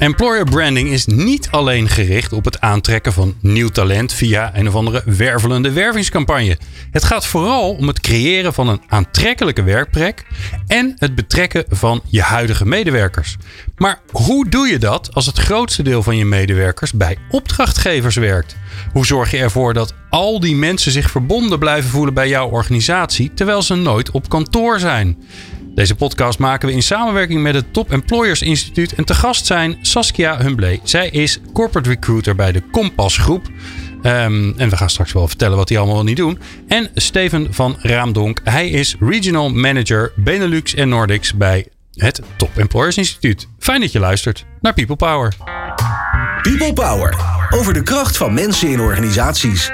Employer branding is niet alleen gericht op het aantrekken van nieuw talent via een of andere wervelende wervingscampagne. Het gaat vooral om het creëren van een aantrekkelijke werkplek en het betrekken van je huidige medewerkers. Maar hoe doe je dat als het grootste deel van je medewerkers bij opdrachtgevers werkt? Hoe zorg je ervoor dat al die mensen zich verbonden blijven voelen bij jouw organisatie terwijl ze nooit op kantoor zijn? Deze podcast maken we in samenwerking met het Top Employers Instituut. En te gast zijn Saskia Humbley. Zij is corporate recruiter bij de Kompas Groep. Ehm, en we gaan straks wel vertellen wat die allemaal niet doen. En Steven van Raamdonk. Hij is regional manager Benelux en Nordics bij het Top Employers Instituut. Fijn dat je luistert naar People Power. People Power. Over de kracht van mensen in organisaties.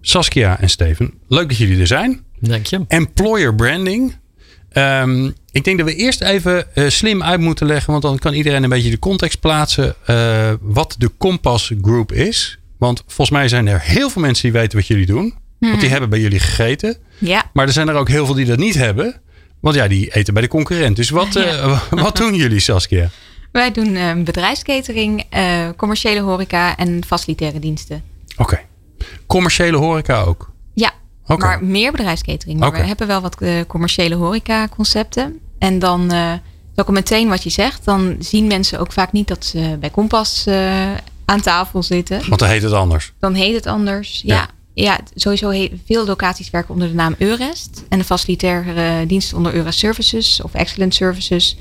Saskia en Steven, leuk dat jullie er zijn. Dank je. Employer branding. Ehm, ik denk dat we eerst even eh, slim uit moeten leggen, want dan kan iedereen een beetje de context plaatsen uh, wat de Compass Group is. Want volgens mij zijn er heel veel mensen die weten wat jullie doen. Want die hmm. hebben bij jullie gegeten. Ja. Maar er zijn er ook heel veel die dat niet hebben. Want ja, die eten bij de concurrent. Dus wat, uh, wat doen jullie, Saskia? Wij doen bedrijfskatering, commerciële horeca en facilitaire diensten. Oké. Commerciële horeca ook? Maar meer bedrijfskatering. Maar we hebben wel wat uh, commerciële horeca concepten. En dan uh, ook meteen wat je zegt. Dan zien mensen ook vaak niet dat ze bij Kompas uh, aan tafel zitten. Want dan heet het anders. Dan heet het anders. Ja. ja. Ja, sowieso veel locaties werken onder de naam Eurest. En de facilitaire diensten onder Eura Services of Excellent Services.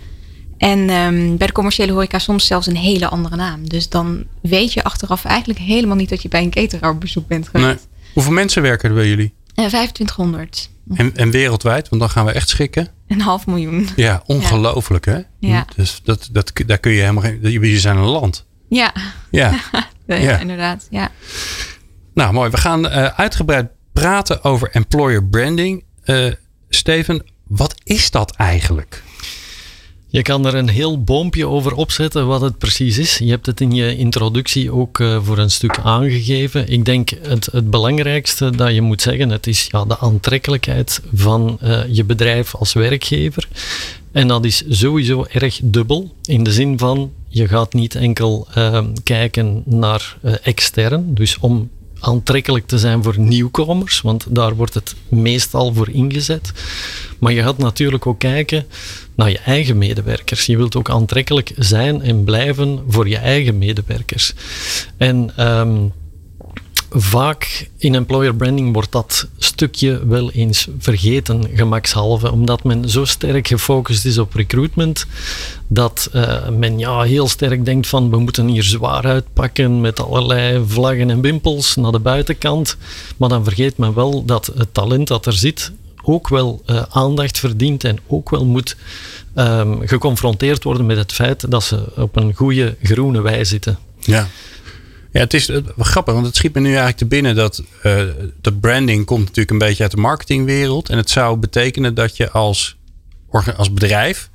En um, bij de commerciële horeca soms zelfs een hele andere naam. Dus dan weet je achteraf eigenlijk helemaal niet dat je bij een cateraar op bezoek bent geweest. Nee. Hoeveel mensen werken er bij jullie? 2500. Eh, en, en wereldwijd, want dan gaan we echt schikken. Een half miljoen. Ja, ongelooflijk hè? Ja. Dus dat, dat, daar kun je helemaal geen. Jullie zijn een land. Ja. Ja. ja, inderdaad. Ja. Nou, mooi. We gaan uh, uitgebreid praten over employer branding. Uh, Steven, wat is dat eigenlijk? Je kan er een heel boompje over opzetten wat het precies is. Je hebt het in je introductie ook uh, voor een stuk aangegeven. Ik denk het, het belangrijkste dat je moet zeggen, het is ja, de aantrekkelijkheid van uh, je bedrijf als werkgever. En dat is sowieso erg dubbel. In de zin van, je gaat niet enkel uh, kijken naar extern. Dus om aantrekkelijk te zijn voor nieuwkomers, want daar wordt het meestal voor ingezet. Maar je gaat natuurlijk ook kijken naar je eigen medewerkers. Je wilt ook aantrekkelijk zijn en blijven voor je eigen medewerkers. En um, vaak in employer branding wordt dat stukje wel eens vergeten, gemakshalve, omdat men zo sterk gefocust is op recruitment, dat uh, men ja, heel sterk denkt van we moeten hier zwaar uitpakken met allerlei vlaggen en wimpels naar de buitenkant. Maar dan vergeet men wel dat het talent dat er zit ook wel uh, aandacht verdient en ook wel moet um, geconfronteerd worden met het feit dat ze op een goede groene wei zitten. Ja. Ja, het is grappig, want het schiet me nu eigenlijk te binnen dat uh, de branding komt natuurlijk een beetje uit de marketingwereld. En het zou betekenen dat je als, als bedrijf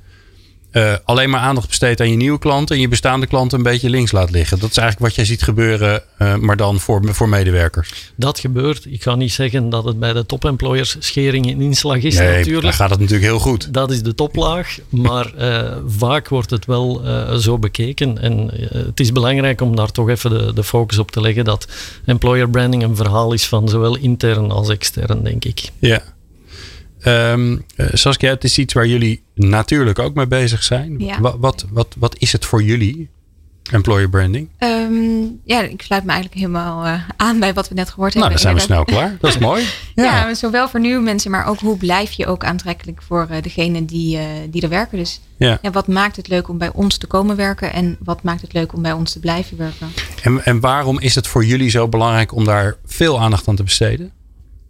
uh, alleen maar aandacht besteedt aan je nieuwe klanten en je bestaande klanten een beetje links laat liggen. Dat is eigenlijk wat jij ziet gebeuren, uh, maar dan voor, voor medewerkers. Dat gebeurt. Ik ga niet zeggen dat het bij de topemployers schering en inslag is nee, natuurlijk. Dan gaat het natuurlijk heel goed. Dat is de toplaag, maar uh, vaak wordt het wel zo bekeken. En het is belangrijk om daar toch even de, de focus op te leggen dat employer branding een verhaal is van zowel intern als extern, denk ik. Ja. Um, Saskia, het is iets waar jullie natuurlijk ook mee bezig zijn. Ja. Wat, wat, wat, wat is het voor jullie, employer branding? Um, ja, ik sluit me eigenlijk helemaal uh, aan bij wat we net gehoord nou, hebben. Nou, dan zijn we snel klaar. Dat is mooi. Ja. ja. zowel voor nieuwe mensen, maar ook hoe blijf je ook aantrekkelijk voor uh, degene die, uh, die er werken. Dus ja. ja. wat maakt het leuk om bij ons te komen werken en wat maakt het leuk om bij ons te blijven werken? En, en waarom is het voor jullie zo belangrijk om daar veel aandacht aan te besteden?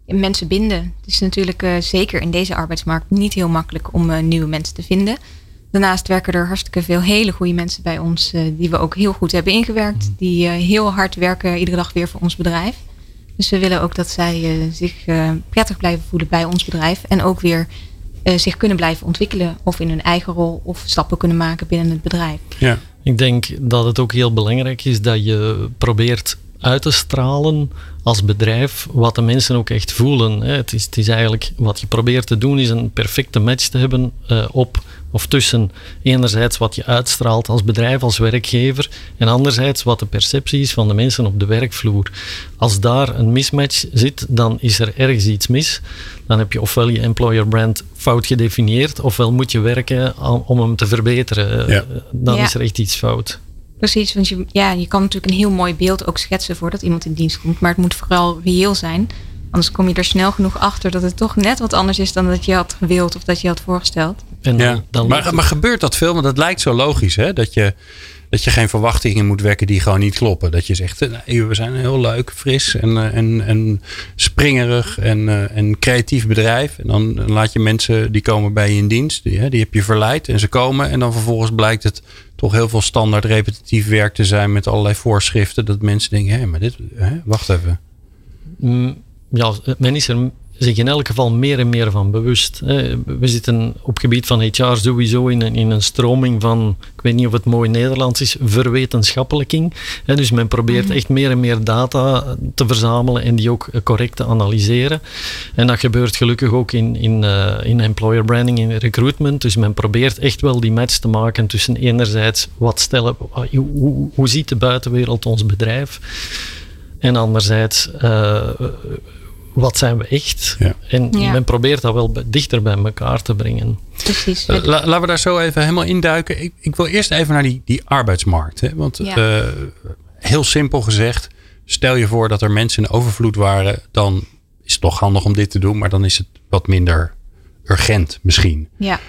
Mensen binden. Het is natuurlijk uh, zeker in deze arbeidsmarkt niet heel makkelijk om uh, nieuwe mensen te vinden. Daarnaast werken er hartstikke veel hele goede mensen bij ons, uh, die we ook heel goed hebben ingewerkt, die heel hard werken iedere dag weer voor ons bedrijf. Dus we willen ook dat zij zich prettig blijven voelen bij ons bedrijf. En ook weer zich kunnen blijven ontwikkelen. Of in hun eigen rol of stappen kunnen maken binnen het bedrijf. Ja. Ik denk dat het ook heel belangrijk is dat je probeert uit te stralen als bedrijf wat de mensen ook echt voelen. Het is, het is eigenlijk wat je probeert te doen, is een perfecte match te hebben uh, op of tussen enerzijds wat je uitstraalt als bedrijf, als werkgever, en anderzijds wat de perceptie is van de mensen op de werkvloer. Als daar een mismatch zit, dan is er ergens iets mis. Dan heb je ofwel je employer brand fout gedefinieerd, ofwel moet je werken om hem te verbeteren. Ja. Dan is er echt iets fout. Precies, want je, ja, je kan natuurlijk een heel mooi beeld ook schetsen voordat iemand in dienst komt. Maar het moet vooral reëel zijn. Anders kom je er snel genoeg achter dat het toch net wat anders is dan dat je had gewild of dat je had voorgesteld. En ja. dan maar, maar gebeurt dat veel? Want dat lijkt zo logisch, hè? Dat je, dat je geen verwachtingen moet wekken die gewoon niet kloppen. Dat je zegt, nee, we zijn een heel leuk, fris en, eh, en, en springerig en, eh, en creatief bedrijf. En dan laat je mensen die komen bij je in dienst, die, die heb je verleid en ze komen. En dan vervolgens blijkt het toch heel veel standaard repetitief werk te zijn met allerlei voorschriften. Dat mensen denken, hé, maar dit, hè, wacht even. Mm, ja, men is er zich in elk geval meer en meer van bewust. We zitten op gebied van HR sowieso in een, in een stroming van, ik weet niet of het mooi Nederlands is, verwetenschappelijking. Dus men probeert mhm. echt meer en meer data te verzamelen en die ook correct te analyseren. En dat gebeurt gelukkig ook in, in, uh, in employer branding, in recruitment. Dus men probeert echt wel die match te maken tussen enerzijds wat stellen, hoe, hoe ziet de buitenwereld ons bedrijf? En anderzijds, uh, wat zijn we echt? En men probeert dat wel dichter bij elkaar te brengen. Precies. Uh, laten we daar zo even helemaal induiken. Ik, ik wil eerst even naar die, die arbeidsmarkt. Hè? Want uh, heel simpel gezegd, stel je voor dat er mensen in overvloed waren, dan is het toch handig om dit te doen, maar dan is het wat minder urgent misschien. Ja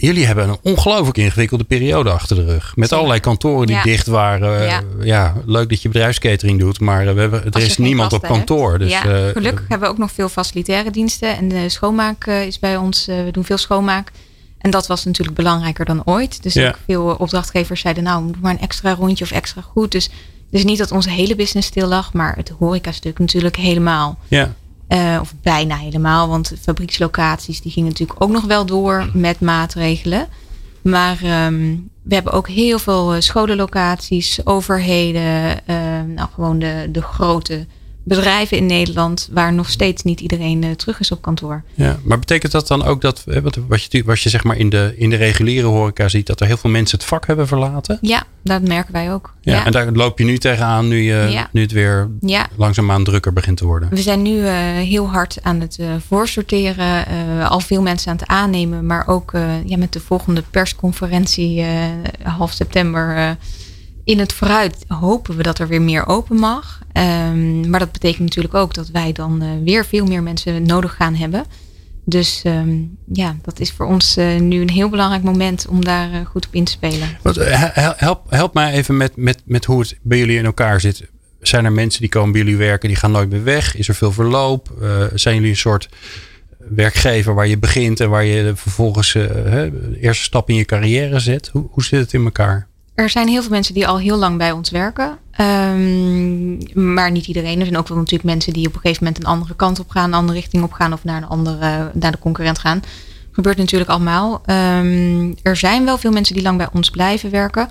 jullie hebben een ongelooflijk ingewikkelde periode achter de rug. Met allerlei kantoren die dicht waren. Ja. ja. leuk dat je bedrijfscatering doet, maar we hebben, er is niemand op kantoor. Dus, ja, uh, gelukkig hebben we ook nog veel facilitaire diensten. En de schoonmaak is bij ons, uh, we doen veel schoonmaak. En dat was natuurlijk belangrijker dan ooit. Dus ook veel opdrachtgevers zeiden, nou, moet maar een extra rondje of extra goed. Dus, dus niet dat onze hele business stil lag, maar het horeca-stuk natuurlijk helemaal. Ja. Uh, of bijna helemaal, want fabriekslocaties die gingen natuurlijk ook nog wel door met maatregelen. Maar um, we hebben ook heel veel eh, scholenlocaties, overheden, uh, nou gewoon de, de grote bedrijven in Nederland waar nog steeds niet iedereen uh, terug is op kantoor. Ja, maar betekent dat dan ook dat, wat, wat je, wat je zeg maar in de, in de reguliere horeca ziet, dat er heel veel mensen het vak hebben verlaten? Ja, dat merken wij ook. Ja, en daar loop je nu tegenaan nu, je, nu het weer ja. langzaamaan drukker begint te worden. We zijn nu uh, heel hard aan het uh, voorsorteren, al veel mensen aan het aannemen, maar ook ja, met de volgende persconferentie half september in het vooruit hopen we dat er weer meer open mag. Um, maar dat betekent natuurlijk ook dat wij dan uh, weer veel meer mensen nodig gaan hebben. Dus um, ja, dat is voor ons uh, nu een heel belangrijk moment om daar uh, goed op in te spelen. Wat, help, help mij even met, met, met hoe het bij jullie in elkaar zit. Zijn er mensen die komen bij jullie werken, die gaan nooit meer weg? Is er veel verloop? zijn jullie een soort werkgever waar je begint en waar je vervolgens de eerste stap in je carrière zet? Hoe, hoe zit het in elkaar? Er zijn heel veel mensen die al heel lang bij ons werken. Um, maar niet iedereen. Er zijn ook wel natuurlijk mensen die op een gegeven moment een andere kant op gaan, een andere richting op gaan of naar een andere, naar de concurrent gaan. Gebeurt natuurlijk allemaal. Um, er zijn wel veel mensen die lang bij ons blijven werken.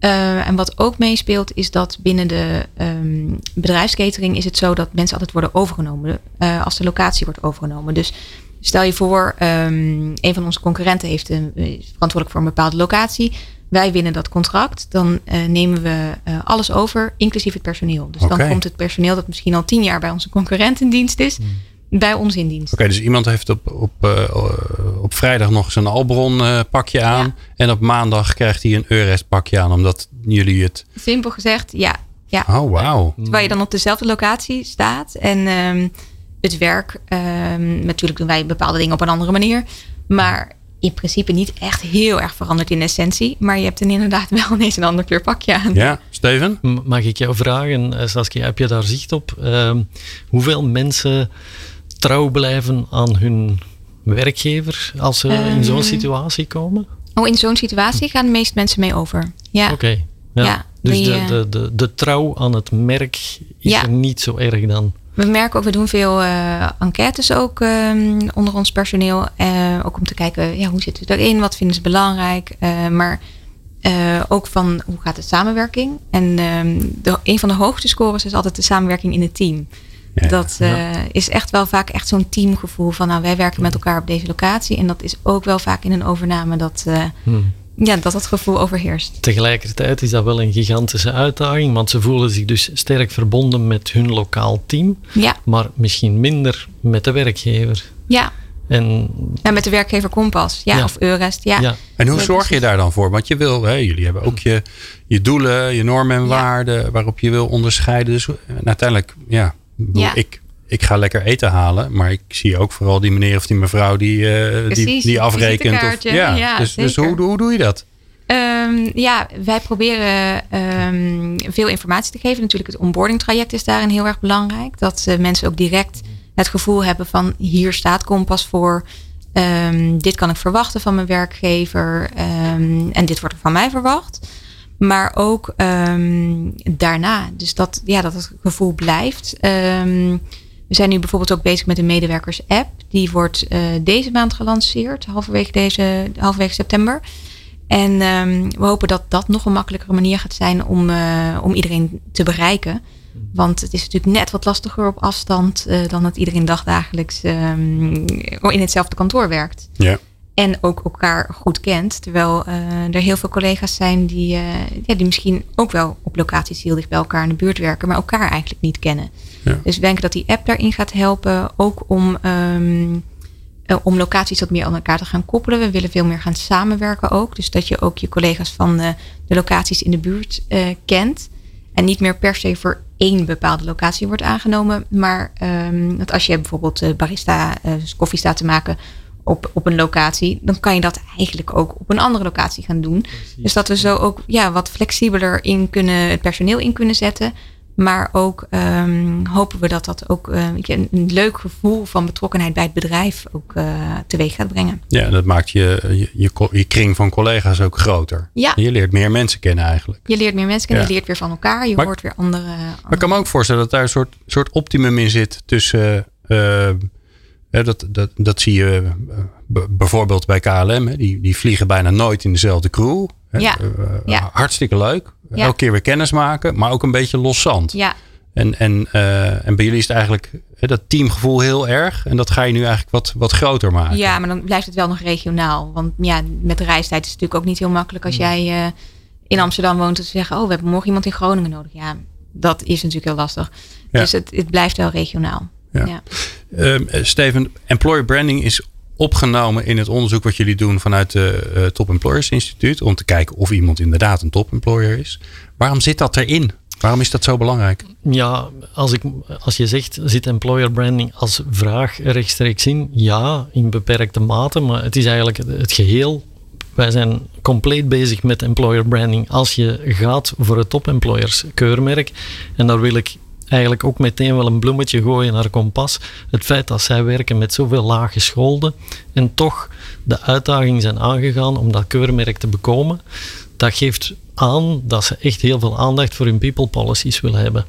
Uh, en wat ook meespeelt is dat binnen de um, bedrijfskatering is het zo dat mensen altijd worden overgenomen uh, als de locatie wordt overgenomen. Dus stel je voor, een van onze concurrenten heeft een, is verantwoordelijk voor een bepaalde locatie wij winnen dat contract, dan uh, nemen we uh, alles over, inclusief het personeel. Dus okay. dan komt het personeel dat misschien al tien jaar bij onze concurrent in dienst is, hmm. bij ons in dienst. Oké, okay, dus iemand heeft op, op, uh, op vrijdag nog eens een Albron pakje aan. Ja. En op maandag krijgt hij een Eurest pakje aan, omdat jullie het... Simpel gezegd, ja. ja. Oh, wauw. Terwijl je dan op dezelfde locatie staat. En um, het werk, um, natuurlijk doen wij bepaalde dingen op een andere manier. Maar in principe niet echt heel erg veranderd in essentie. Maar je hebt dan inderdaad wel ineens een ander kleur pakje aan. Ja, Steven? Mag ik jou vragen, eh, Saskia, heb je daar zicht op? Uh, hoeveel mensen trouw blijven aan hun werkgever als ze in zo'n ehm, situatie komen? Oh, in zo'n situatie gaan de meeste mensen mee over. Ja. Oké. Ja. Dus Dus de, de, de, de trouw aan het merk is er niet zo erg dan. We merken ook, we doen veel uh, enquêtes ook um, onder ons personeel. Uh, ook om te kijken, ja, hoe zitten we erin? Wat vinden ze belangrijk? Uh, maar ook van, hoe gaat de samenwerking? En um, de, een van de hoogste scores is altijd de samenwerking in het team. Ja, dat ja. is echt wel vaak echt zo'n teamgevoel van, nou, wij werken met elkaar op deze locatie. En dat is ook wel vaak in een overname dat... Hmm ja, dat dat gevoel overheerst. Tegelijkertijd is dat wel een gigantische uitdaging, want ze voelen zich dus sterk verbonden met hun lokaal team, ja. maar misschien minder met de werkgever. Ja. En, ja, met de werkgever Kompas, ja, of Eurest, ja. ja. En hoe zorg je daar dan voor? Want je wil, hè, jullie hebben ook je, je doelen, je normen en waarden waarop je wil onderscheiden. Dus uiteindelijk, ja, ik ik ga lekker eten halen. Maar ik zie ook vooral die meneer of die mevrouw die, uh, die, die afrekent. Of, ja, ja, dus, dus hoe, hoe doe je dat? Um, ja, wij proberen um, veel informatie te geven. Natuurlijk, het onboarding traject is daarin heel erg belangrijk. Dat uh, mensen ook direct het gevoel hebben van hier staat Kompas voor. Um, dit kan ik verwachten van mijn werkgever. en dit wordt er van mij verwacht. Maar ook daarna. Dus dat, ja, dat het gevoel blijft. We zijn nu bijvoorbeeld ook bezig met een medewerkers-app. Die wordt uh, deze maand gelanceerd, halverwege, deze, halverwege september. En um, we hopen dat dat nog een makkelijkere manier gaat zijn om, uh, om iedereen te bereiken. Want het is natuurlijk net wat lastiger op afstand uh, dan dat iedereen dagdagelijks um, in hetzelfde kantoor werkt. Ja. En ook elkaar goed kent. Terwijl uh, er heel veel collega's zijn die, ja, die misschien ook wel op locaties heel dicht bij elkaar in de buurt werken, maar elkaar eigenlijk niet kennen. Dus we denken dat die app daarin gaat helpen. Ook om, um, om locaties wat meer aan elkaar te gaan koppelen. We willen veel meer gaan samenwerken ook. Dus dat je ook je collega's van de, de locaties in de buurt kent. En niet meer per se voor één bepaalde locatie wordt aangenomen. Maar um, dat als je bijvoorbeeld barista uh, koffie staat te maken op, op een locatie, dan kan je dat eigenlijk ook op een andere locatie gaan doen. Dus dat we zo ook ja, wat flexibeler in kunnen, het personeel in kunnen zetten. Maar ook um, hopen we dat dat ook uh, een, een, leuk gevoel van betrokkenheid bij het bedrijf ook uh, teweeg gaat brengen. Ja, dat maakt je, je, je, je, kring van collega's ook groter. Ja. Je leert meer mensen kennen eigenlijk. Je leert meer mensen kennen, je leert weer van elkaar, je hoort weer andere, andere, Maar ik kan me ook voorstellen dat daar een soort, soort optimum in zit tussen. Uh, dat, dat, dat zie je bijvoorbeeld bij KLM. Hè, die, die vliegen bijna nooit in dezelfde crew. Hè. Ja. ja. Hartstikke leuk ja. elke keer weer kennis maken, maar ook een beetje loszand. Ja. En, en, uh, en bij jullie is het eigenlijk hè, dat teamgevoel heel erg. En dat ga je nu eigenlijk wat, wat groter maken. Ja, maar dan blijft het wel nog regionaal. Want ja, met de reistijd is het natuurlijk ook niet heel makkelijk als jij uh, in Amsterdam woont. En te zeggen, oh, we hebben morgen iemand in Groningen nodig. Ja, dat is natuurlijk heel lastig. Ja. Dus het, het blijft wel regionaal. Ja. ja. Uh, Steven, employer branding is opgenomen in het onderzoek wat jullie doen vanuit de uh, Top Employers Instituut. Om te kijken of iemand inderdaad een top employer is. Waarom zit dat erin? Waarom is dat zo belangrijk? Ja, als, ik, als je zegt, zit employer branding als vraag rechtstreeks in? Ja, in beperkte mate, maar het is eigenlijk het geheel. Wij zijn compleet bezig met employer branding als je gaat voor het top employers keurmerk. En daar wil ik eigenlijk ook meteen wel een bloemetje gooien naar Kompas. Het feit dat zij werken met zoveel laaggescholden en toch de uitdaging zijn aangegaan om dat keurmerk te bekomen, dat geeft aan dat ze echt heel veel aandacht voor hun people policies willen hebben.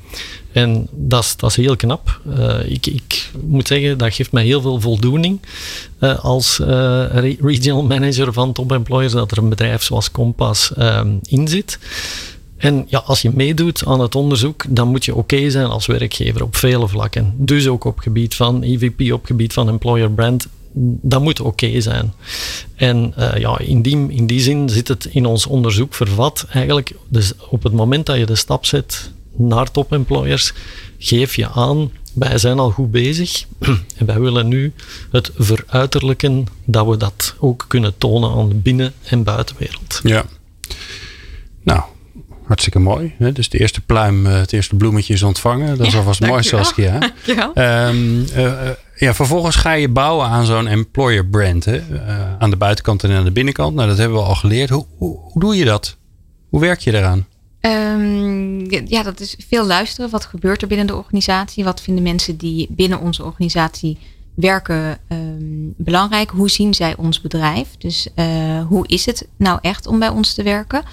En dat is, dat is heel knap. Uh, ik, ik, moet zeggen, dat geeft mij heel veel voldoening uh, als uh, regional manager van Top Employers dat er een bedrijf zoals Compass in zit. En ja, als je meedoet aan het onderzoek, dan moet je oké zijn als werkgever op vele vlakken. Dus ook op gebied van EVP, op gebied van employer brand. Dat moet oké zijn. En uh, ja, in die, in die zin zit het in ons onderzoek vervat. Eigenlijk, dus op het moment dat je de stap zet naar top employers, geef je aan, wij zijn al goed bezig. en wij willen nu het veruiterlijken dat we dat ook kunnen tonen aan de binnen- en buitenwereld. Ja. Nou, Hartstikke mooi. Hè? Dus de eerste pluim, eh, het eerste bloemetje is ontvangen. Dat is alvast mooi, Saskia. Um, uh, ja, vervolgens ga je bouwen aan zo'n employer brand. Hè? Uh, aan de buitenkant en aan de binnenkant. Nou, dat hebben we al geleerd. Hoe, hoe, hoe doe je dat? Hoe werk je eraan? Um, ja, dat is veel luisteren. Wat gebeurt er binnen de organisatie? Wat vinden mensen die binnen onze organisatie werken um, belangrijk? Hoe zien zij ons bedrijf? Dus hoe is het nou echt om bij ons te werken?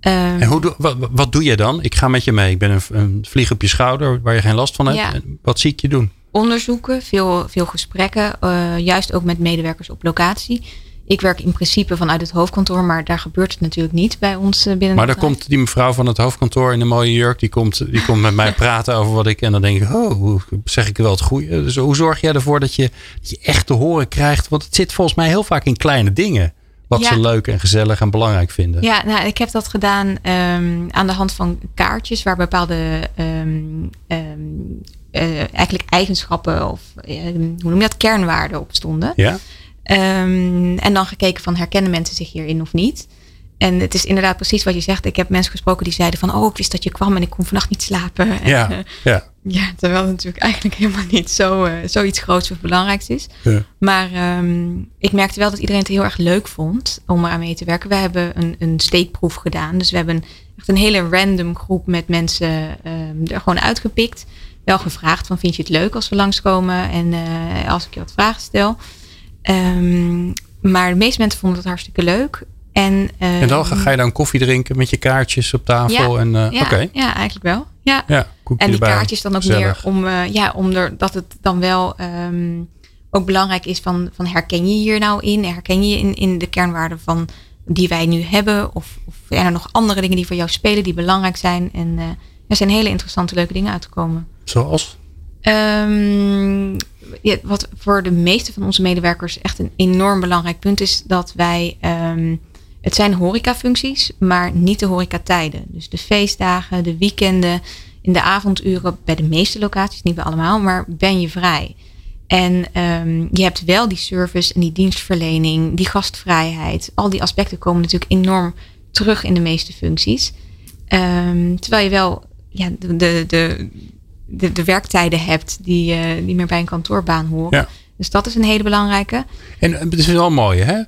En hoe doe, wat, wat, doe je dan? Ik ga met je mee. Ik ben een, een vlieg op je schouder waar je geen last van hebt. Ja. Wat zie ik je doen? Onderzoeken, veel, veel gesprekken. Uh, juist ook met medewerkers op locatie. Ik werk in principe vanuit het hoofdkantoor, maar daar gebeurt het natuurlijk niet bij ons uh, binnen. Maar dan komt die mevrouw van het hoofdkantoor in een mooie jurk, die komt, die komt met mij praten over wat ik. En dan denk ik, oh, zeg ik wel het goede. Dus hoe zorg jij ervoor dat je, dat je echt te horen krijgt? Want het zit volgens mij heel vaak in kleine dingen. Wat ze leuk en gezellig en belangrijk vinden. Ja, nou, ik heb dat gedaan um, aan de hand van kaartjes waar bepaalde um, um, uh, eigenlijk eigenschappen of hoe noem je dat, kernwaarden op stonden. Ja. en dan gekeken van herkennen mensen zich hierin of niet. En het is inderdaad precies wat je zegt. Ik heb mensen gesproken die zeiden van... oh, ik wist dat je kwam en ik kon vannacht niet slapen. Ja, ja. ja terwijl het natuurlijk eigenlijk helemaal niet zo, uh, zoiets groots of belangrijks is. Ja. Maar um, ik merkte wel dat iedereen het heel erg leuk vond om eraan mee te werken. We hebben een, een steekproef gedaan. Dus we hebben echt een hele random groep met mensen um, er gewoon uitgepikt. Wel gevraagd van vind je het leuk als we langskomen en uh, als ik je wat vragen stel. Um, maar de meeste mensen vonden het hartstikke leuk. En, en dan ga ehm, je dan koffie drinken met je kaartjes op tafel? Ja, en, uh, ja, ja, eigenlijk wel. Ja. ja en die kaartjes dan ook meer om, uh, ja, om er, dat het dan wel um, ook belangrijk is van, van herken je hier nou in? Herken je in, in de kernwaarden van die wij nu hebben? Of, of zijn er nog andere dingen die voor jou spelen die belangrijk zijn? En uh, er zijn hele interessante leuke dingen uitgekomen. Zoals? Um, ja, wat voor de meeste van onze medewerkers echt een enorm belangrijk punt is, dat wij um, het zijn horecafuncties, maar niet de horecatijden. Dus de feestdagen, de weekenden, in de avonduren, bij de meeste locaties, niet bij allemaal, maar ben je vrij. En um, je hebt wel die service en die dienstverlening, die gastvrijheid. Al die aspecten komen natuurlijk enorm terug in de meeste functies. Um, terwijl je wel ja, de, de, de, de, werktijden hebt die, uh, die meer bij een kantoorbaan horen. Ja. Dus dat is een hele belangrijke. En het is wel mooi, hè?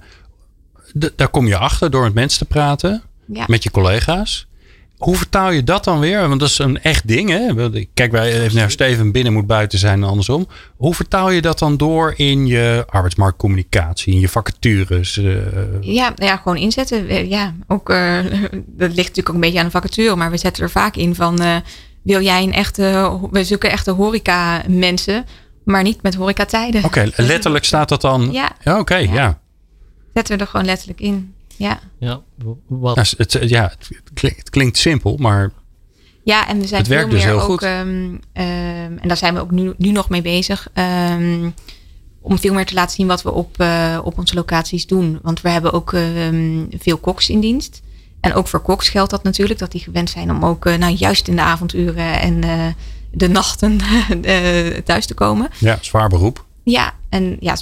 Daar kom je achter door met mensen te praten. Met je collega's. Hoe vertaal je dat dan weer? Want dat is een echt ding. Hè? Kijk, wij even naar Steven binnen moet buiten zijn en andersom. Hoe vertaal je dat dan door in je arbeidsmarktcommunicatie, in je vacatures? Uh... Ja, ja, gewoon inzetten. Ja, ook, uh, dat ligt natuurlijk ook een beetje aan de vacature, maar we zetten er vaak in van uh, wil jij een echte, we zoeken echte horeca mensen, maar niet met horecatijden. Oké, letterlijk staat dat dan. Ja, ja oké, ja zetten we er gewoon letterlijk in. Ja, ja, wat? het, ja het, klinkt, het klinkt simpel, maar ja, en we zijn het veel dus meer ook, um, en daar zijn we ook nu, nu nog mee bezig. Um, om veel meer te laten zien wat we op, uh, op onze locaties doen. Want we hebben ook um, veel koks in dienst. En ook voor koks geldt dat natuurlijk, dat die gewend zijn om ook uh, nou, juist in de avonduren en uh, de nachten thuis te komen. Ja, zwaar beroep. Ja, en ja,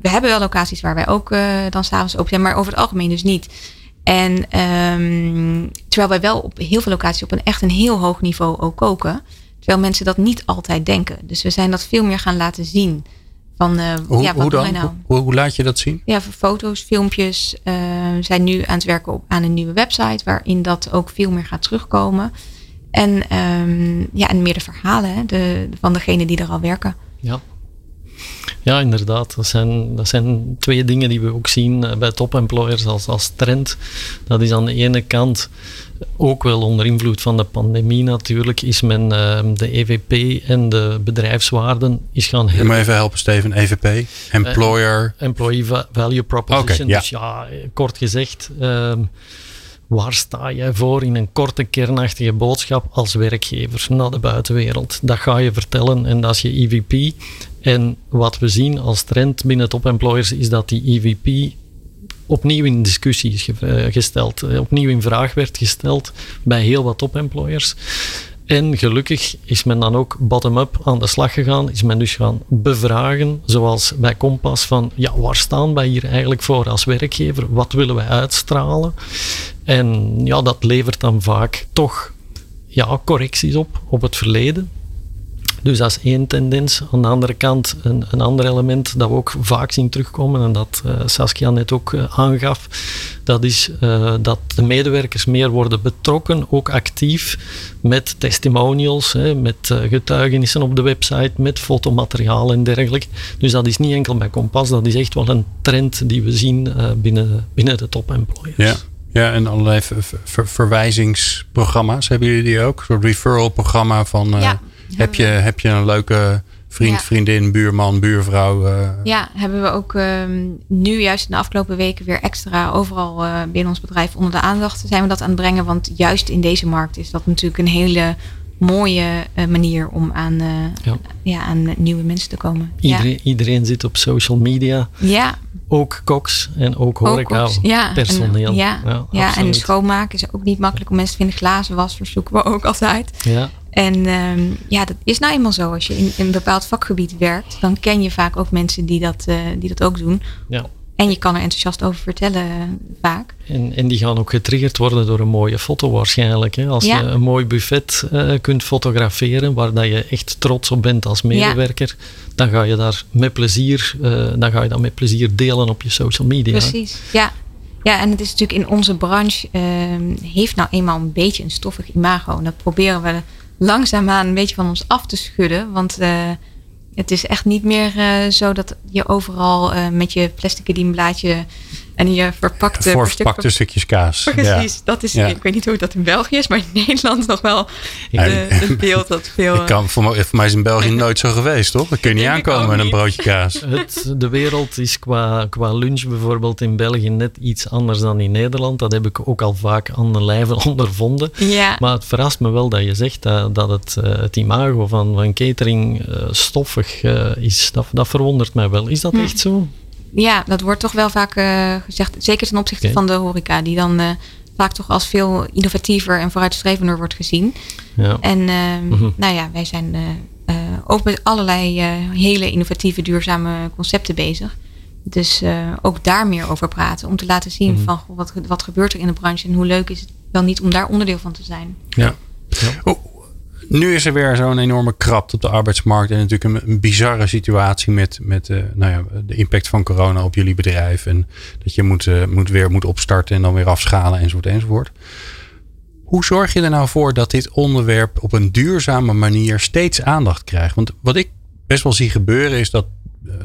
we hebben wel locaties waar wij ook uh, dan s'avonds open zijn, maar over het algemeen dus niet. En um, terwijl wij wel op heel veel locaties op een echt een heel hoog niveau ook koken. Terwijl mensen dat niet altijd denken. Dus we zijn dat veel meer gaan laten zien. Van, uh, hoe, ja, wat hoe dan? Nou? Hoe, hoe, laat je dat zien? Ja, voor foto's, filmpjes. Uh, we zijn nu aan het werken op, aan een nieuwe website waarin dat ook veel meer gaat terugkomen. En, um, ja, en meer de verhalen hè, de, van degenen die er al werken. Ja, ja, inderdaad. Dat zijn, dat zijn twee dingen die we ook zien eh, bij top-employers als, als trend. Dat is aan de ene kant ook wel onder invloed van de pandemie natuurlijk, is men uh, de EVP en de bedrijfswaarden is gaan helpen. me even helpen, Steven. EVP, Employer. Uh, employee Value Proposition. Okay, dus ja, kort gezegd. Uh, Waar sta jij voor in een korte kernachtige boodschap als werkgever naar de buitenwereld? Dat ga je vertellen en dat is je EVP. En wat we zien als trend binnen top employers is dat die EVP opnieuw in discussie is eh, gesteld, eh, opnieuw in vraag werd gesteld bij heel wat top employers. En gelukkig is men dan ook bottom-up aan de slag gegaan. Is men dus gaan bevragen, zoals bij Kompas, van ja, waar staan wij hier eigenlijk voor als werkgever? Wat willen wij uitstralen? En ja, dat levert dan vaak toch ja, correcties op op het verleden. Dus dat is één tendens. Aan de andere kant, een, een ander element dat we ook vaak zien terugkomen, en dat uh, Saskia net ook uh, aangaf, dat is uh, dat de medewerkers meer worden betrokken, ook actief met testimonials, hè, met getuigenissen op de website, met fotomateriaal en dergelijke. Dus dat is niet enkel bij Kompas, dat is echt wel een trend die we zien binnen, binnen de top employers. Ja. Ja, en allerlei verwijzingsprogramma's. Hebben jullie die ook? Een soort referral programma van heb, je, heb je een leuke vriend, vriendin, buurman, buurvrouw? Uh... Ja, hebben we ook ehm, nu juist in de afgelopen weken weer extra overal uh, binnen ons bedrijf onder de aandacht zijn we dat aan het brengen. Want juist in deze markt is dat natuurlijk een hele mooie uh, manier om aan, uh, ja. ja. aan nieuwe mensen te komen. Iedereen, ja. iedereen zit op social media. Ja. Ook koks en ook horeca ook ja. personeel. En, ja, ja, en schoonmaken is ook niet makkelijk om mensen te vinden. Glazen was verzoeken we ook altijd. Ja. En um, ja, dat is nou eenmaal zo. Als je in, in, een bepaald vakgebied werkt, dan ken je vaak ook mensen die dat, uh, die dat ook doen. Ja. En je kan er enthousiast over vertellen vaak. En, en die gaan ook getriggerd worden door een mooie foto waarschijnlijk. Hè? Als je een mooi buffet uh, kunt fotograferen waar dat je echt trots op bent als medewerker, ja. dan ga je daar met plezier, dan ga je dat met plezier delen op je social media. Precies, ja. Ja, en het is natuurlijk in onze branche, uh, heeft nou eenmaal een beetje een stoffig imago. En dat proberen we langzaamaan een beetje van ons af te schudden. Want het is echt niet meer uh, zo dat je overal uh, met je plastic dienblaadje en je verpakte... Voorverpakte stukjes kaas. Precies, ja. dat is, ja. ik weet niet hoe dat in België is, maar in Nederland nog wel de, de beeld dat veel... Ik kan, voor, mij, voor mij is in België nooit zo geweest, toch? Dan kun je niet aankomen met een broodje kaas. Het, de wereld is qua, qua lunch bijvoorbeeld in België net iets anders dan in Nederland. Dat heb ik ook al vaak aan de lijve ondervonden. Ja. Maar het verrast me wel dat je zegt dat, dat het, uh, het imago van, van catering uh, stoffig uh, is. Dat, dat verwondert mij wel. Is dat hm. echt zo? Ja, dat wordt toch wel vaak uh, gezegd. Zeker ten opzichte okay. van de horeca, die dan uh, vaak toch als veel innovatiever en vooruitstrevender wordt gezien. Ja. En uh, mm -hmm. nou ja, wij zijn ook met allerlei hele innovatieve, duurzame concepten bezig. Dus ook daar meer over praten. Om te laten zien mm -hmm. van goh, wat, wat gebeurt er in de branche en hoe leuk is het wel niet om daar onderdeel van te zijn. Ja. ja. Oh nu is er weer zo'n enorme krapte op de arbeidsmarkt. En natuurlijk een, een bizarre situatie met, met uh, nou ja, de impact van corona op jullie bedrijf. En dat je moet, uh, moet weer moet opstarten en dan weer afschalen enzovoort enzovoort. Hoe zorg je er nou voor dat dit onderwerp op een duurzame manier steeds aandacht krijgt? Want wat ik best wel zie gebeuren is dat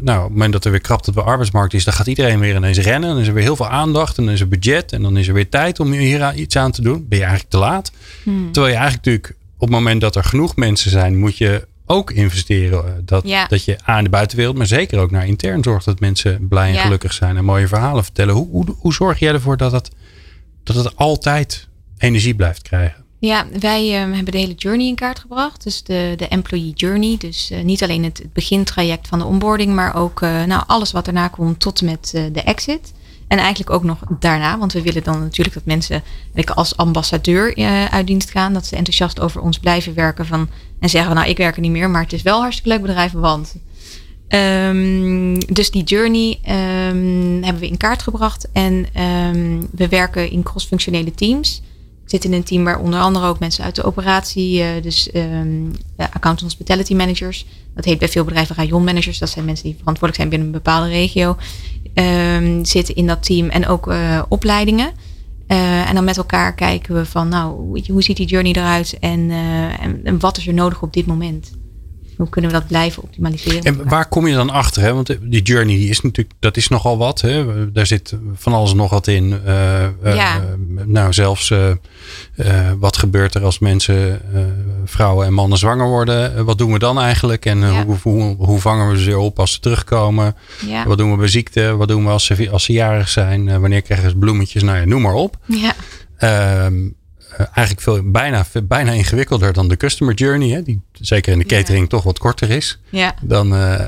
nou, op het moment dat er weer krapte op de arbeidsmarkt is, dan gaat iedereen weer ineens rennen. Dan is er weer heel veel aandacht en dan is er budget en dan is er weer tijd om hier iets aan te doen. Ben je eigenlijk te laat? Hmm. Terwijl je eigenlijk natuurlijk op het moment dat er genoeg mensen zijn, moet je ook investeren. Dat, ja. dat je aan de buitenwereld, maar zeker ook naar intern zorgt dat mensen blij en Ja. gelukkig zijn en mooie verhalen vertellen. Hoe, hoe, hoe zorg jij ervoor dat het, dat het altijd energie blijft krijgen? Ja, wij ehm, hebben de hele journey in kaart gebracht. Dus de, de employee journey. Dus eh, niet alleen het, het begintraject van de onboarding, maar ook eh, nou, alles wat daarna komt tot en met eh, de exit. En eigenlijk ook nog daarna, want we willen dan natuurlijk dat mensen als ambassadeur eh, uit dienst gaan. Dat ze enthousiast over ons blijven werken van, en zeggen, nou ik werk er niet meer, maar het is wel een hartstikke leuk bedrijf, want. Ehm, dus die journey ehm, hebben we in kaart gebracht en ehm, we werken in cross-functionele teams. Zit in een team waar onder andere ook mensen uit de operatie, uh, dus um, account hospitality managers. Dat heet bij veel bedrijven rayon managers. Dat zijn mensen die verantwoordelijk zijn binnen een bepaalde regio. Um, zitten in dat team en ook uh, opleidingen. Uh, en dan met elkaar kijken we van, nou, hoe, ziet die journey eruit en, en, wat is er nodig op dit moment? Hoe kunnen we dat blijven optimaliseren? En waar kom je dan achter? Hè? Want die journey die is natuurlijk, dat is nogal wat. Hè? Daar zit van alles nog wat in. Uh, ja. nou, zelfs wat gebeurt er als mensen, vrouwen en mannen zwanger worden? wat doen we dan eigenlijk? En ja. hoe, hoe, hoe, vangen we ze weer op als ze terugkomen? Ja. Wat doen we bij ziekte? Wat doen we als ze, als ze jarig zijn? wanneer krijgen ze bloemetjes? Nou ja, noem maar op. Ja. Um, uh, eigenlijk veel, bijna, bijna ingewikkelder dan de customer journey. Hè, die zeker in de catering ja. toch wat korter is. Ja. Dan, uh,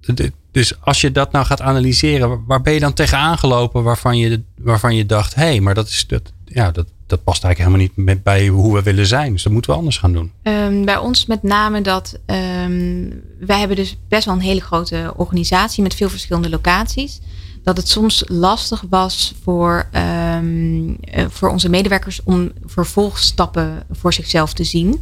de, dus als je dat nou gaat analyseren, waar ben je dan tegenaan gelopen waarvan je, waarvan je dacht, hé, hey, maar dat, is, dat, ja, dat, dat past eigenlijk helemaal niet met, bij hoe we willen zijn. Dus dat moeten we anders gaan doen. Um, bij ons met name dat um, wij hebben dus best wel een hele grote organisatie met veel verschillende locaties dat het soms lastig was voor, um, uh, voor onze medewerkers om vervolgstappen voor zichzelf te zien.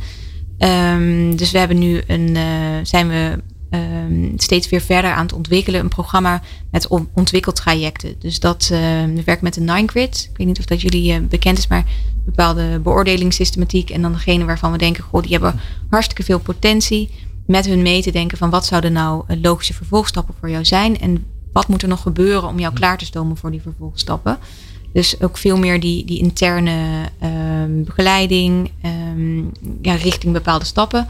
Um, dus we hebben nu een, uh, zijn we um, steeds weer verder aan het ontwikkelen. Een programma met on ontwikkeltrajecten. Dus dat we werken met de Nine Grid. Ik weet niet of dat jullie uh, bekend is, maar bepaalde beoordelingssystematiek. En dan degene waarvan we denken, goh, die hebben hartstikke veel potentie. Met hun mee te denken van wat zouden nou logische vervolgstappen voor jou zijn. En wat moet er nog gebeuren om jou klaar te stomen voor die vervolgstappen? Dus ook veel meer die, die interne ehm, begeleiding ehm, ja, richting bepaalde stappen.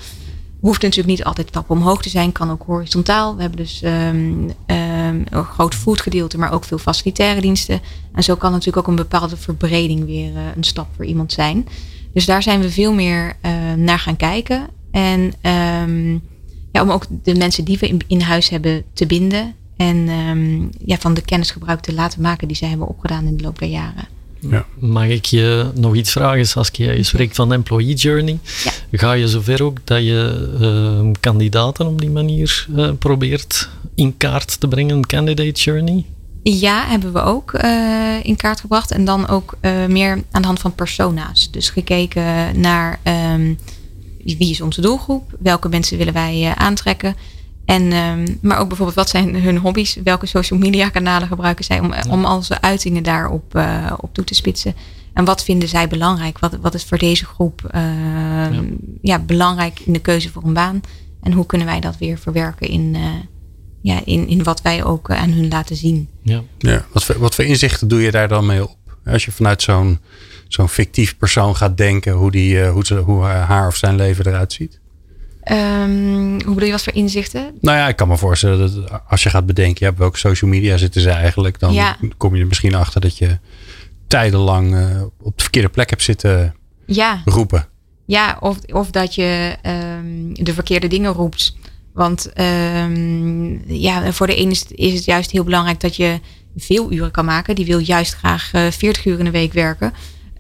Hoeft natuurlijk niet altijd stappen omhoog te zijn, kan ook horizontaal. We hebben dus um, een groot foodgedeelte, maar ook veel facilitaire diensten. En zo kan natuurlijk ook een bepaalde verbreding weer uh, een stap voor iemand zijn. Dus daar zijn we veel meer uh, naar gaan kijken. En ja, om ook de mensen die we in, in huis hebben te binden. En um, ja, van de kennis gebruik te laten maken die zij hebben opgedaan in de loop der jaren. Ja. Mag ik je nog iets vragen, Saskia? Je spreekt van employee journey. Ja. Ga je zover ook dat je uh, kandidaten op die manier uh, probeert in kaart te brengen, candidate journey? Ja, hebben we ook uh, in kaart gebracht. En dan ook meer aan de hand van persona's. Dus gekeken naar um, wie is onze doelgroep? Welke mensen willen wij aantrekken? En, um, maar ook bijvoorbeeld, wat zijn hun hobby's? Welke social media kanalen gebruiken zij om, om al zijn uitingen daarop uh, op toe te spitsen? En wat vinden zij belangrijk? Wat, wat is voor deze groep uh, ja. ja. belangrijk in de keuze voor een baan? En hoe kunnen wij dat weer verwerken in, uh, ja, in, in wat wij ook aan hun laten zien? Ja. Ja, wat, voor, wat voor inzichten doe je daar dan mee op? Als je vanuit zo'n zo'n fictief persoon gaat denken hoe, die, hoe, ze, hoe haar of zijn leven eruit ziet? Um, hoe bedoel je, wat voor inzichten? Nou ja, ik kan me voorstellen dat als je gaat bedenken, ja, welke social media zitten ze eigenlijk, dan ja. kom je er misschien achter dat je tijdenlang uh, op de verkeerde plek hebt zitten ja. roepen. Ja, of, of dat je um, de verkeerde dingen roept. Want um, ja, voor de ene is, is het juist heel belangrijk dat je veel uren kan maken. Die wil juist graag uh, 40 uur in de week werken.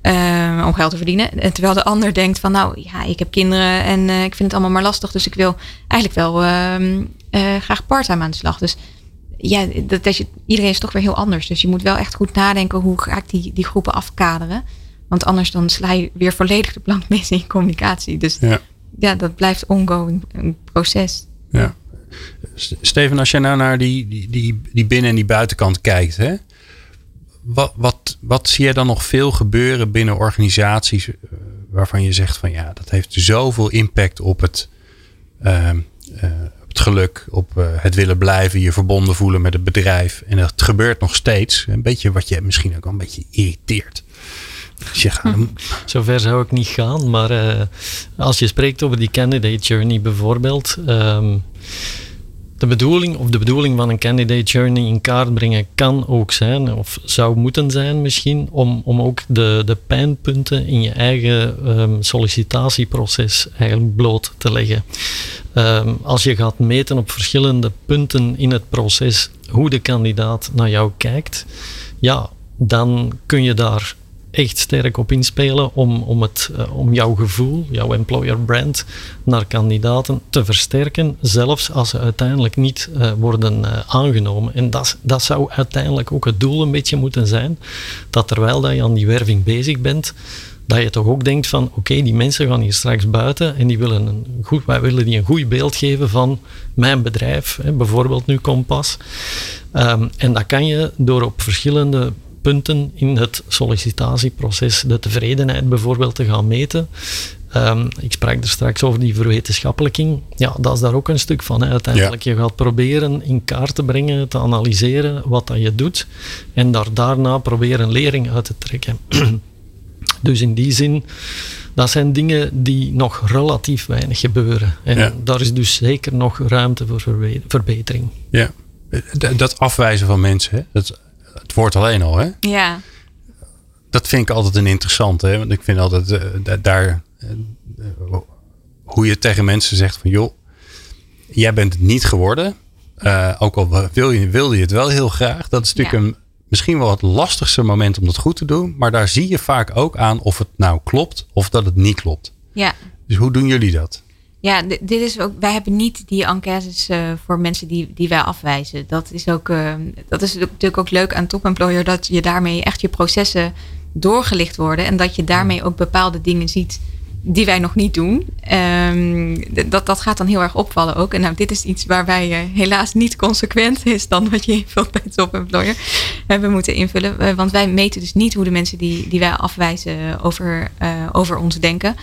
Um, om geld te verdienen. En terwijl de ander denkt van nou ja, ik heb kinderen en uh, ik vind het allemaal maar lastig. Dus ik wil eigenlijk wel uh, uh, graag parttime aan de slag. Dus ja, dat, dat je, iedereen is toch weer heel anders. Dus je moet wel echt goed nadenken hoe ga ik die, die groepen afkaderen. Want anders dan sla je weer volledig de plank mis in je communicatie. Dus ja, ja dat blijft ongoing een proces. Ja. Steven, als jij nou naar die, die, die, die binnen- en die buitenkant kijkt, hè? Wat, wat, wat zie je dan nog veel gebeuren binnen organisaties uh, waarvan je zegt van ja, dat heeft zoveel impact op het, uh, het geluk, op eh, het willen blijven, je verbonden voelen met het bedrijf. En dat gebeurt nog steeds. Een beetje wat je misschien ook wel een beetje irriteert. Dus je hm. Zover zou ik niet gaan, maar als je spreekt over die candidate journey bijvoorbeeld. Um, de bedoeling of de bedoeling van een candidate journey in kaart brengen kan ook zijn, of zou moeten zijn misschien, om, om ook de, de pijnpunten in je eigen um, sollicitatieproces eigenlijk bloot te leggen. Um, als je gaat meten op verschillende punten in het proces hoe de kandidaat naar jou kijkt, ja, dan kun je daar echt sterk op inspelen om, om, het, uh, om jouw gevoel, jouw employer brand naar kandidaten te versterken, zelfs als ze uiteindelijk niet uh, worden uh, aangenomen. En dat, dat zou uiteindelijk ook het doel een beetje moeten zijn, dat terwijl dat je aan die werving bezig bent, dat je toch ook denkt van oké, die mensen gaan hier straks buiten en die willen een goed, wij willen die een goed beeld geven van mijn bedrijf, hè, bijvoorbeeld nu Kompas. Um, en dat kan je door op verschillende punten in het sollicitatieproces de tevredenheid bijvoorbeeld te gaan meten. Um, ik sprak er straks over die verwetenschappelijking. Ja, dat is daar ook een stuk van. Hè. Uiteindelijk, ja. je gaat proberen in kaart te brengen, te analyseren wat dat je doet. En daar daarna proberen lering uit te trekken. dus in die zin, dat zijn dingen die nog relatief weinig gebeuren. En ja. daar is dus zeker nog ruimte voor verbetering. Ja, dat afwijzen van mensen, hè? dat het woord alleen al, hè? Ja. Dat vind ik altijd een interessante, hè? Want ik vind altijd uh, daar uh, hoe je tegen mensen zegt van joh, jij bent het niet geworden. Uh, ook al wil je, wilde je het wel heel graag. Dat is natuurlijk ja. een, misschien wel het lastigste moment om dat goed te doen. Maar daar zie je vaak ook aan of het nou klopt of dat het niet klopt. Ja. Dus hoe doen jullie dat? Ja, dit is ook, wij hebben niet die enquêtes uh, voor mensen die, die wij afwijzen. Dat is, ook, uh, dat is natuurlijk ook leuk aan Top Employer, dat je daarmee echt je processen doorgelicht worden. En dat je daarmee ook bepaalde dingen ziet die wij nog niet doen. Um, dat, dat gaat dan heel erg opvallen ook. En nou, dit is iets waar wij uh, helaas niet consequent is dan wat je invult bij Top Employer hebben moeten invullen. want wij meten dus niet hoe de mensen die, die wij afwijzen over, over ons denken.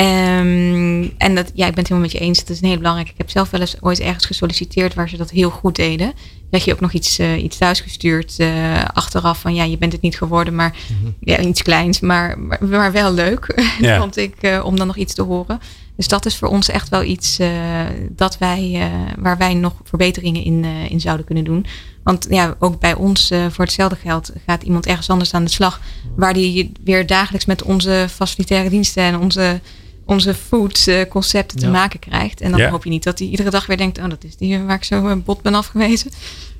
Um, en dat, ja, ik ben het helemaal met je eens. Dat is een heel belangrijk. Ik heb zelf wel eens ooit ergens gesolliciteerd waar ze dat heel goed deden. Dat je ook nog iets, uh, iets thuisgestuurd uh, achteraf van ja, je bent het niet geworden, maar mm-hmm. ja, iets kleins, maar, maar, maar wel leuk. Ja. vond ik uh, om dan nog iets te horen. Dus dat is voor ons echt wel iets dat wij, waar wij nog verbeteringen in, in zouden kunnen doen. Want ja, ook bij ons voor hetzelfde geld gaat iemand ergens anders aan de slag. Waar die weer dagelijks met onze facilitaire diensten en onze onze food concepten te maken krijgt. En dan hoop je niet dat hij iedere dag weer denkt, oh dat is die waar ik zo bot ben afgewezen.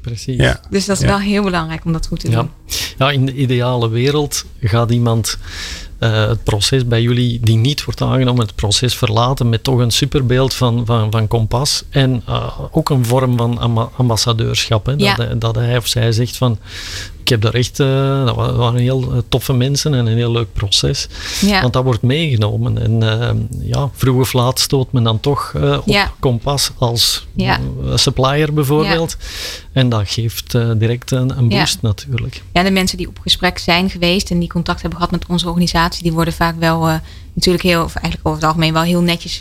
Precies. Ja. Dus dat is wel heel belangrijk om dat goed te doen. Ja, in de ideale wereld gaat iemand uh, het proces bij jullie die niet wordt aangenomen, het proces verlaten met toch een superbeeld van, van, van kompas en uh, ook een vorm van ambassadeurschap. Hè? Ja. Dat, dat, hij of zij zegt van heb daar echt, uh, dat waren heel eh, toffe mensen en een heel leuk proces. Ja. Want dat wordt meegenomen. En uh, ja, vroeg of laat stoot men dan toch uh, op ja. kompas als supplier bijvoorbeeld. En dat geeft direct een, een boost natuurlijk. Ja, de mensen die op gesprek zijn geweest en die contact hebben gehad met onze organisatie, die worden vaak wel natuurlijk heel, of eigenlijk over het algemeen wel heel netjes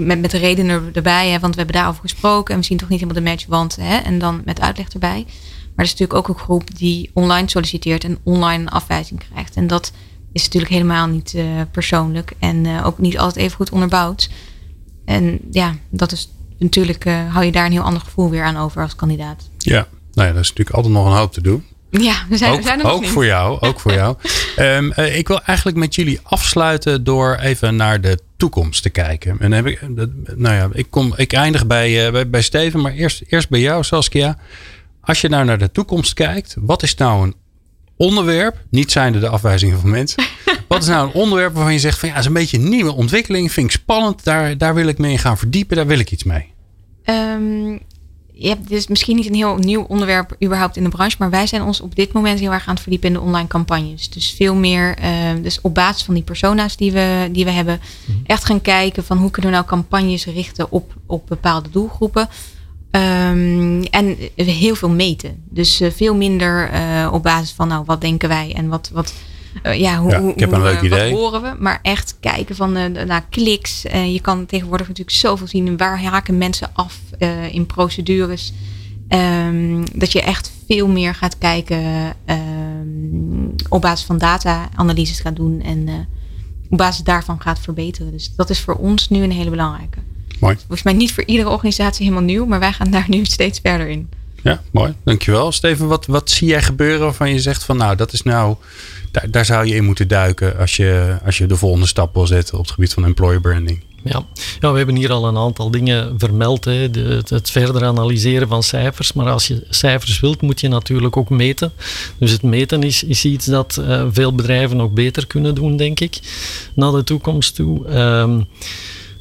met, met de redenen erbij. Hè, want we hebben daarover gesproken en we zien toch niet helemaal de match, want hè, en dan met uitleg erbij. Maar er is natuurlijk ook een groep die online solliciteert en online een afwijzing krijgt. En dat is natuurlijk helemaal niet uh, persoonlijk en uh, ook niet altijd even goed onderbouwd. En ja, dat is natuurlijk, uh, hou je daar een heel ander gevoel weer aan over als kandidaat. Ja, nou ja, dat is natuurlijk altijd nog een hoop te doen. Ja, we zijn, ook, we zijn er ook voor jou, ook voor jou. Um, ik wil eigenlijk met jullie afsluiten door even naar de toekomst te kijken. En heb ik, nou ja, ik, kom, ik eindig bij, bij, bij Steven, maar eerst, eerst bij jou, Saskia. Als je nou naar de toekomst kijkt, wat is nou een onderwerp, niet zijnde de afwijzingen van mensen, wat is nou een onderwerp waarvan je zegt van ja, is een beetje een nieuwe ontwikkeling, vind ik spannend, daar, daar wil ik mee gaan verdiepen, daar wil ik iets mee? Um, je hebt dus misschien niet een heel nieuw onderwerp überhaupt in de branche, maar wij zijn ons op dit moment heel erg aan het verdiepen in de online campagnes. Dus veel meer, uh, dus op basis van die persona's die we, die we hebben, mhm. echt gaan kijken van hoe kunnen we nou campagnes richten op, op bepaalde doelgroepen. Um, en heel veel meten. Dus uh, veel minder uh, op basis van, nou, wat denken wij en wat, wat, uh, ja, hoe, ja, ik heb hoe, een leuk idee. wat horen we. Maar echt kijken van naar kliks. je kan tegenwoordig natuurlijk zoveel zien. Waar haken mensen af in procedures? Um, dat je echt veel meer gaat kijken um, op basis van data-analyses gaat doen. En op basis daarvan gaat verbeteren. Dus dat is voor ons nu een hele belangrijke. Mooi. Volgens mij niet voor iedere organisatie helemaal nieuw, maar wij gaan daar nu steeds verder in. Ja, mooi. Dankjewel. Steven, wat, wat zie jij gebeuren waarvan je zegt van nou, dat is nou, daar, daar zou je in moeten duiken als je, als je de volgende stap wil zetten op het gebied van employer branding? Ja. ja, we hebben hier al een aantal dingen vermeld. Hè. De, het, verder analyseren van cijfers. Maar als je cijfers wilt, moet je natuurlijk ook meten. Dus het meten is, is iets dat uh, veel bedrijven ook beter kunnen doen, denk ik, naar de toekomst toe. Um,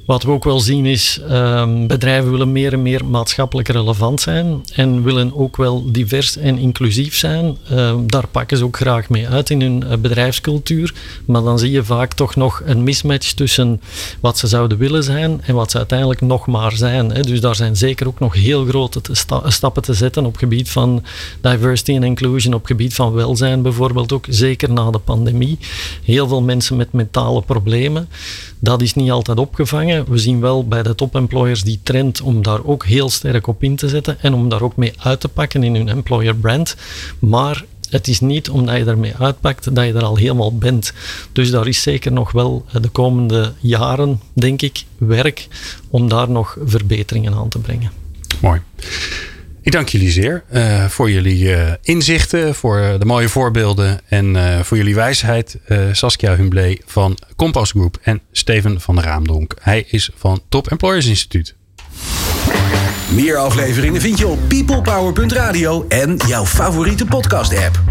wat we ook wel zien is, um, bedrijven willen meer en meer maatschappelijk relevant zijn en willen ook wel divers en inclusief zijn. Um, daar pakken ze ook graag mee uit in hun uh, bedrijfscultuur. Maar dan zie je vaak toch nog een mismatch tussen wat ze zouden willen zijn en wat ze uiteindelijk nog maar zijn. Hè. Dus daar zijn zeker ook nog heel grote te sta stappen te zetten op gebied van diversity en inclusion, op gebied van welzijn bijvoorbeeld ook, zeker na de pandemie. Heel veel mensen met mentale problemen. Dat is niet altijd opgevangen. We zien wel bij de top-employers die trend om daar ook heel sterk op in te zetten en om daar ook mee uit te pakken in hun employer brand. Maar het is niet omdat je daarmee uitpakt dat je er al helemaal bent. Dus daar is zeker nog wel de komende jaren, denk ik, werk om daar nog verbeteringen aan te brengen. Mooi. Ik dank jullie zeer uh, voor jullie uh, inzichten, voor uh, de mooie voorbeelden en voor jullie wijsheid. Saskia Humblé van Compass Group en Steven van der Raamdonk. Hij is van Top Employers Instituut. Meer afleveringen vind je op peoplepower.radio en jouw favoriete podcast app.